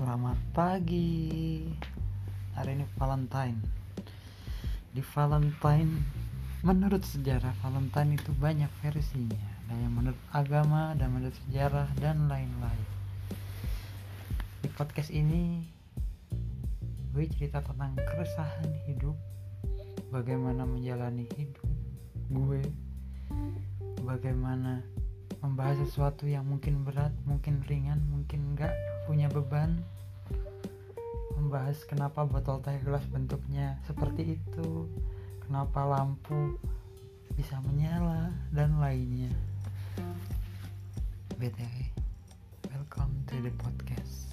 Selamat pagi. Hari ini Valentine. Di Valentine, menurut sejarah Valentine itu banyak versinya. Ada yang menurut agama, dan menurut sejarah dan lain-lain. Di podcast ini, gue cerita tentang keresahan hidup, bagaimana menjalani hidup gue, bagaimana membahas sesuatu yang mungkin berat, mungkin ringan, punya beban. Membahas kenapa botol teh gelas bentuknya seperti itu, kenapa lampu bisa menyala dan lainnya. BTW, welcome to the podcast.